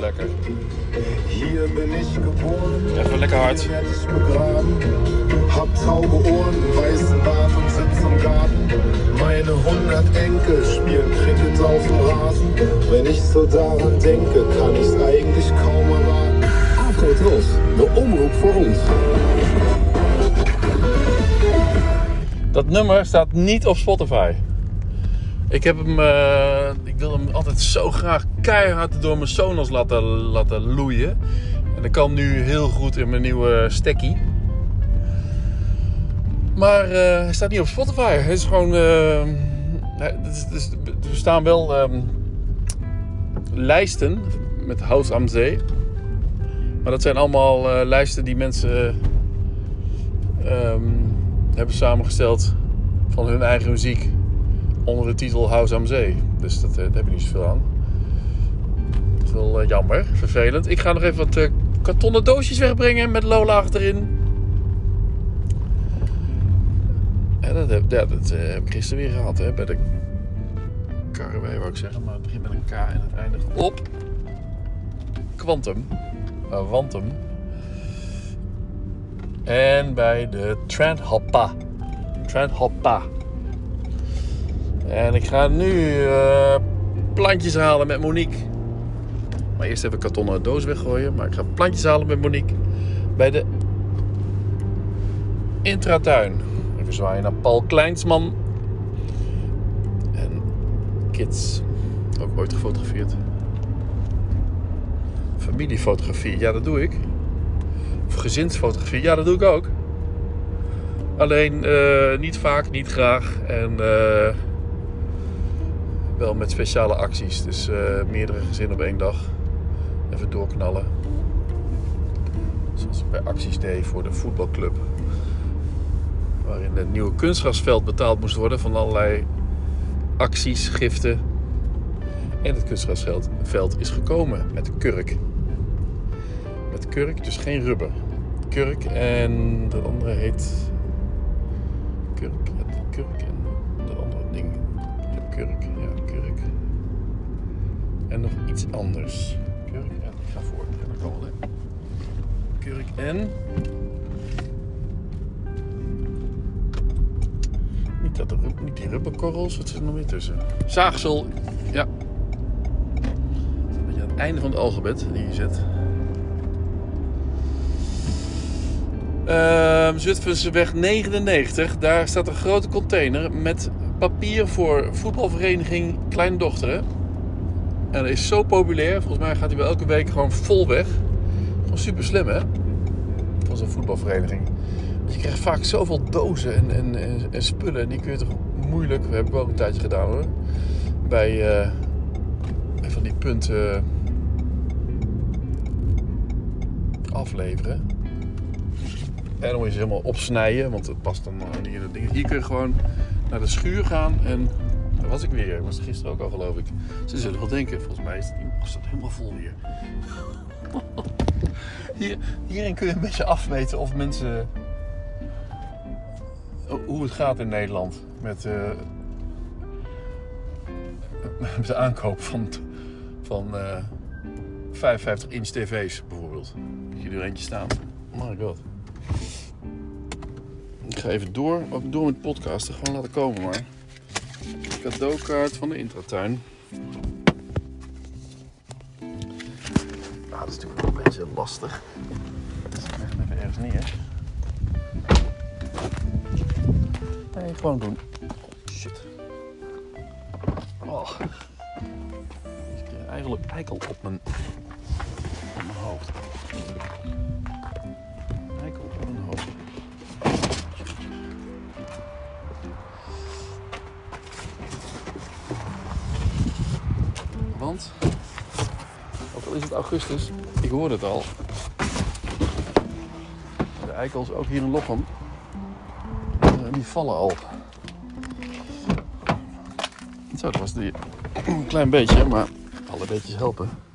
lekker. Hier bin ich geboren, Even lekker hard. Hab taube Ohren, weißen Bart und sitz im Garten. Meine hundert Enkel spielen Cricket auf dem Rasen. Wenn ich so daran denke, kann ich's eigentlich kaum erwarten. Afro-Tros, de omroep voor ons. Dat nummer staat niet op Spotify. Ik heb hem, eh, ik wil hem altijd zo graag keihard door mijn Sonos laten, laten loeien. En dat kan nu heel goed in mijn nieuwe stekkie. Maar eh, hij staat niet op Spotify. Gewoon, eh, het is- het is- er staan wel ehm, lijsten met House am Zee. Maar dat zijn allemaal lijsten die mensen ehm, hebben samengesteld van hun eigen muziek onder de titel House am Zee. Dus dat, eh, daar heb je niet zoveel aan. Dat is wel eh, jammer, vervelend. Ik ga nog even wat eh, kartonnen doosjes wegbrengen met Lola achterin. En dat heb, dat, ik gisteren weer gehad hè, bij de Karwei, wou ik zeggen. Maar het begint met een K en het eindigt op Quantum. Uh, Wantum. En bij de Trend Hoppa. En ik ga nu eh, plantjes halen met Monique. Maar eerst even kartonnen doos weggooien. Maar ik ga plantjes halen met Monique. Bij de Intratuin. Even zwaaien naar Paul Kleinsman. En kids. Ook ooit gefotografeerd. Familiefotografie. Ja, dat doe ik. Of gezinsfotografie. Ja, dat doe ik ook. Alleen eh, niet vaak, niet graag. En eh, wel met speciale acties. Dus meerdere gezinnen op één dag. Even doorknallen. Zoals bij acties deed voor de voetbalclub. Waarin het nieuwe kunstgrasveld betaald moest worden van allerlei acties, giften. En het kunstgrasveld veld is gekomen met kurk. Met kurk, dus geen rubber. Kurk en de andere heet. Kurk, kurk kurk, ja, kurk. En nog iets anders. Kurk en. Ik ga voor, kan wel, hè. Kurk en. Niet, dat de, niet die rubberkorrels, wat zit er nog meer tussen? Zaagsel, ja. Dat is een beetje aan het einde van het alfabet die je zet. Ehm Zutphenseweg 99, daar staat een grote container met papier voor voetbalvereniging Kleindochteren. En dat is zo populair, volgens mij gaat hij wel elke week gewoon vol weg. Gewoon super slim hè, van zo'n voetbalvereniging. Want je krijgt vaak zoveel dozen en, en, en, en spullen en die kun je toch moeilijk, we hebben ook een tijdje gedaan hoor, bij, eh, bij van die punten afleveren. En dan moet je ze helemaal opsnijden, want het past dan niet in het ding. Hier kun je gewoon naar de schuur gaan en daar was ik weer. Ik was er gisteren ook al geloof ik. Ze zullen wel denken, volgens mij is het, het helemaal vol hier. hier. Hierin kun je een beetje afmeten of mensen... Hoe het gaat in Nederland met, eh, de aankoop van, van eh 55 inch tv's bijvoorbeeld. Dat je er eentje staan. Oh my god. Ik ga even door, ook door met podcasten. Gewoon laten komen maar. Cadeaukaart van de intratuin. Ah, dat is natuurlijk wel een beetje lastig. Dus ik leg hem even ergens neer. Nee, gewoon doen. Oh, shit. Oh. Ik heb eigenlijk eikel op mijn, op mijn hoofd. Want, ook al is het augustus, ik hoor het al. De eikels, ook hier in Lochem, eh, die vallen al. Zo, dat was die een klein beetje, maar alle beetjes helpen.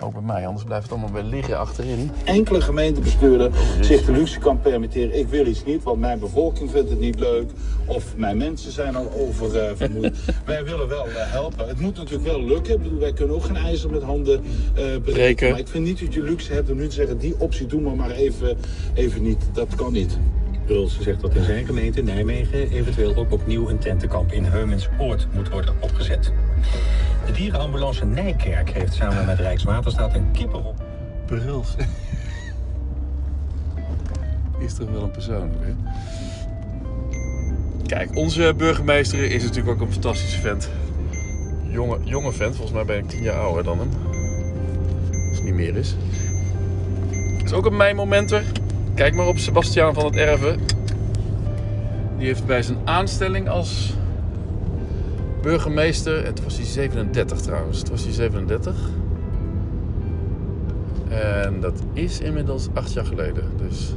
Ook bij mij, anders blijft het allemaal weer liggen achterin. enkele gemeentebestuurder zich de luxe kan permitteren. Ik wil iets niet, want mijn bevolking vindt het niet leuk. Of mijn mensen zijn al oververmoeid. wij willen wel eh, helpen. Het moet natuurlijk wel lukken. Ik bedoel, wij kunnen ook geen ijzer met handen eh breken. Breken. Maar ik vind niet dat je luxe hebt om nu te zeggen... die optie doen we maar even, even niet. Dat kan niet. Bruls zegt dat in zijn gemeente Nijmegen eventueel ook opnieuw een tentenkamp in Heumensoord moet worden opgezet. De dierenambulance Nijkerk heeft samen met Rijkswaterstaat een kippenhok. Bruls. Is toch wel een persoon, hè? Kijk, onze burgemeester is natuurlijk ook een fantastische vent. Jonge, jonge vent, volgens mij ben ik tien jaar ouder dan hem. Als het niet meer is. Is ook een mijnmomenter. Kijk maar op Sebastiaan van het Erven. Die heeft bij zijn aanstelling als burgemeester. En toen was hij 37 trouwens. Toen was hij 37. En dat is inmiddels acht jaar geleden. Dus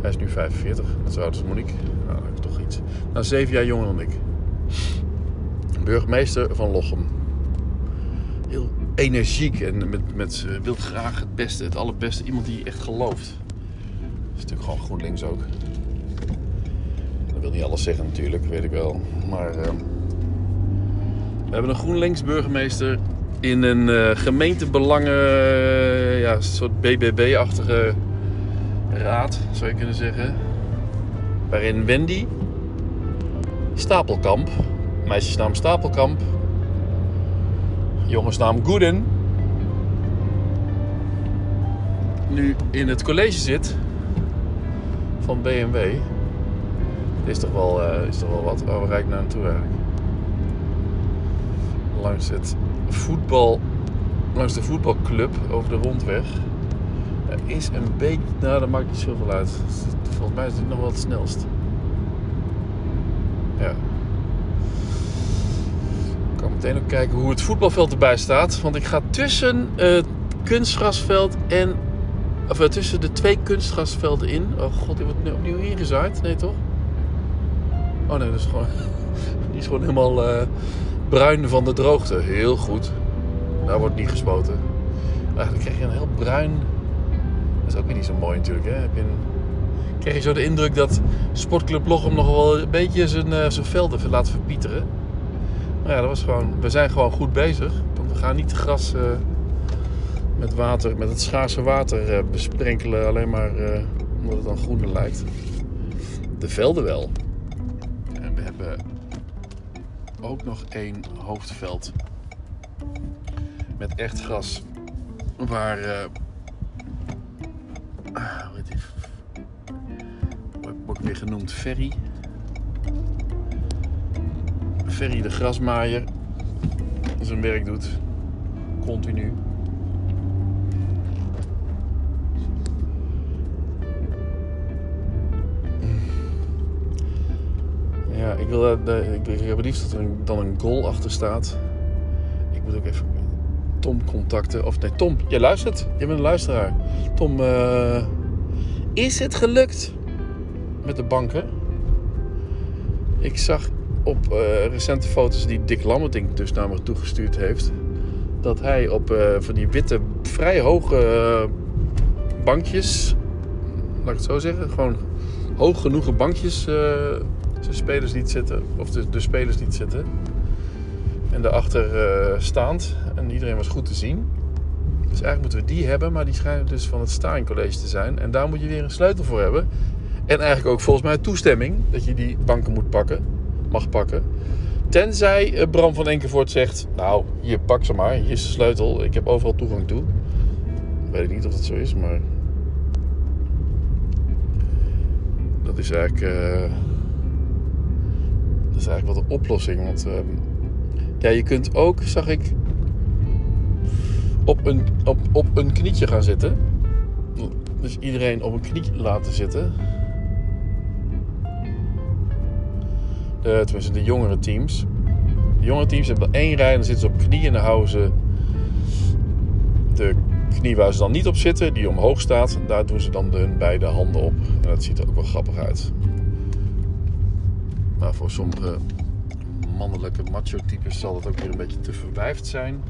hij is nu 45. Dat is oud Monique. Nou, dat toch iets. Nou, zeven jaar jonger dan ik. Burgemeester van Lochem. Heel energiek en met, met, eh, wil graag het beste, het allerbeste. Iemand die echt gelooft. Dat is natuurlijk gewoon GroenLinks ook. Dat wil niet alles zeggen natuurlijk, weet ik wel. Maar ehm, we hebben een GroenLinks burgemeester in een eh, gemeentebelangen, eh, ja, soort BBB-achtige raad, zou je kunnen zeggen. Waarin Wendy Stapelkamp, meisjesnaam Stapelkamp, jongensnaam Gooden, nu in het college zit van BMW. Is toch wel, eh, is toch wel wat. Oh, nou naartoe eigenlijk? Langs het voetbal, langs de voetbalclub over de rondweg. Er is een beetje, nou dat maakt niet zoveel uit. Volgens mij is het nog wel het snelst. Ja. Ik kan meteen ook kijken hoe het voetbalveld erbij staat. Want ik ga tussen het kunstgrasveld en. Of eh, tussen de twee kunstgrasvelden in. Oh god, die wordt nu opnieuw ingezaaid. Nee toch? Oh nee, dat is gewoon. Die is gewoon helemaal eh, bruin van de droogte. Heel goed. Daar wordt niet gespoten. Eigenlijk krijg je een heel bruin. Dat is ook weer niet zo mooi natuurlijk. Hè? Heb je. Krijg je zo de indruk dat Sportclub Lochem nog wel een beetje zijn, eh, zijn velden laat verpieteren. Maar ja, dat was gewoon, we zijn gewoon goed bezig. Want we gaan niet het gras eh, met water, met het schaarse water eh, besprenkelen. Alleen maar omdat het dan groener lijkt. De velden wel. Ook nog één hoofdveld. Met echt gras. Waar. eh, ah, hoe heet die? Wordt ook weer genoemd Ferry. Ferry de grasmaaier. Zijn werk doet. Continu. Wil eh, ik, heb het liefst dat er dan een goal achter staat. Ik moet ook even Tom contacten. Of nee, Tom, jij luistert. Je bent een luisteraar. Tom, eh, is het gelukt met de banken? Ik zag op eh, recente foto's die Dick Lammerting dus naar me toegestuurd heeft... dat hij op van die witte, vrij hoge bankjes... laat ik het zo zeggen, gewoon hoog genoeg bankjes... zijn spelers niet zitten, of de, de spelers niet zitten. En daarachter eh staand. En iedereen was goed te zien. Dus eigenlijk moeten we die hebben, maar die schijnen dus van het Staring College te zijn. En daar moet je weer een sleutel voor hebben. En eigenlijk ook volgens mij toestemming dat je die banken moet pakken, mag pakken. Tenzij eh, Bram van Enkevoort zegt: Nou, hier pak ze maar, hier is de sleutel, ik heb overal toegang toe. Weet ik niet of dat zo is, maar. Dat is eigenlijk. eh, is eigenlijk wat de oplossing. Want ehm, ja, je kunt ook, zag ik, op een, op, op een knietje gaan zitten. Dus iedereen op een knie laten zitten. De, tenminste, de jongere teams. De jongere teams hebben één rij en dan zitten ze op knieën en dan houden ze de knie waar ze dan niet op zitten, die omhoog staat, daar doen ze dan hun beide handen op. En dat ziet er ook wel grappig uit. Maar voor sommige mannelijke macho-types zal het ook weer een beetje te verwijfd zijn.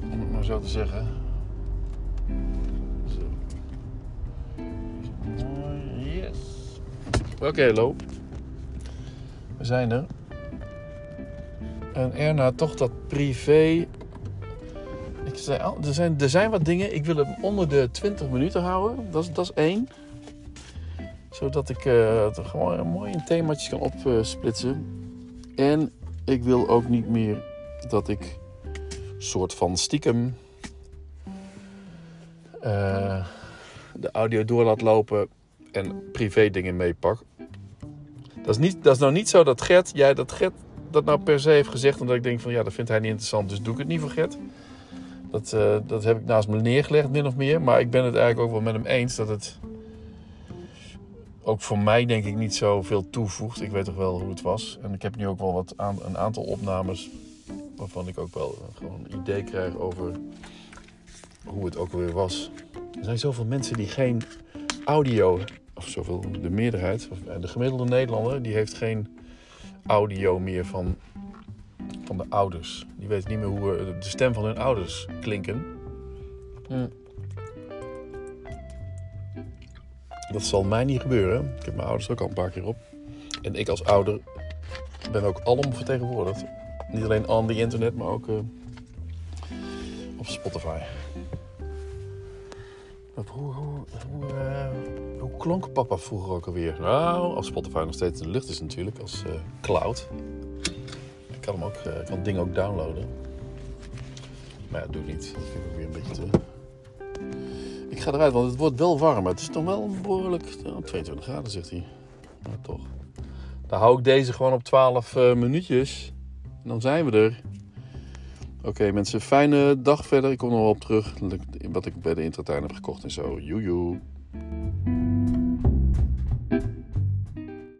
om het maar zo te zeggen. Zo. Yes. Oké, hallo. We zijn er. En Erna, toch dat privé. Ik zei, er, zijn, er zijn wat dingen. Ik wil hem onder de 20 minuten houden. Dat is, dat is één. Zodat ik eh, het gewoon mooi in kan opsplitsen. En ik wil ook niet meer dat ik soort van stiekem eh, de audio door laat lopen en privé dingen meepak. Dat is, niet, dat is nou niet zo dat Gert, jij dat Gert dat nou per se heeft gezegd. Omdat ik denk van ja, dat vindt hij niet interessant, dus doe ik het niet voor Gert. Dat, eh, dat heb ik naast me neergelegd, min of meer. Maar ik ben het eigenlijk ook wel met hem eens dat het ook voor mij denk ik niet zoveel toevoegt. Ik weet toch wel hoe het was. En ik heb nu ook wel wat aan, een aantal opnames waarvan ik ook wel gewoon een idee krijg over hoe het ook weer was. Er zijn zoveel mensen die geen audio, of zoveel, de meerderheid, of de gemiddelde Nederlander, die heeft geen audio meer van, van de ouders. Die weten niet meer hoe eh, de stem van hun ouders klinken. Hm. Dat zal mij niet gebeuren. Ik heb mijn ouders er ook al een paar keer op. En ik als ouder ben ook alom vertegenwoordigd. Niet alleen on the internet, maar ook uh, op Spotify. Hoe, hoe, hoe, uh, hoe, klonk papa vroeger ook alweer? Nou, als Spotify nog steeds in de lucht is natuurlijk, als uh, cloud. Ik kan hem ook, ik kan het ding ook downloaden. Maar ja, doe het niet. Dat vind ik ook weer een beetje te... Ga eruit, want het wordt wel warm. Het is toch wel behoorlijk... Oh, 22 graden, zegt hij. Maar toch. Dan hou ik deze gewoon op 12 uh, minuutjes. En dan zijn we er. Oké mensen, fijne dag verder. Ik kom nog wel op terug. Wat ik bij de intratuin heb gekocht en zo. Joejoe.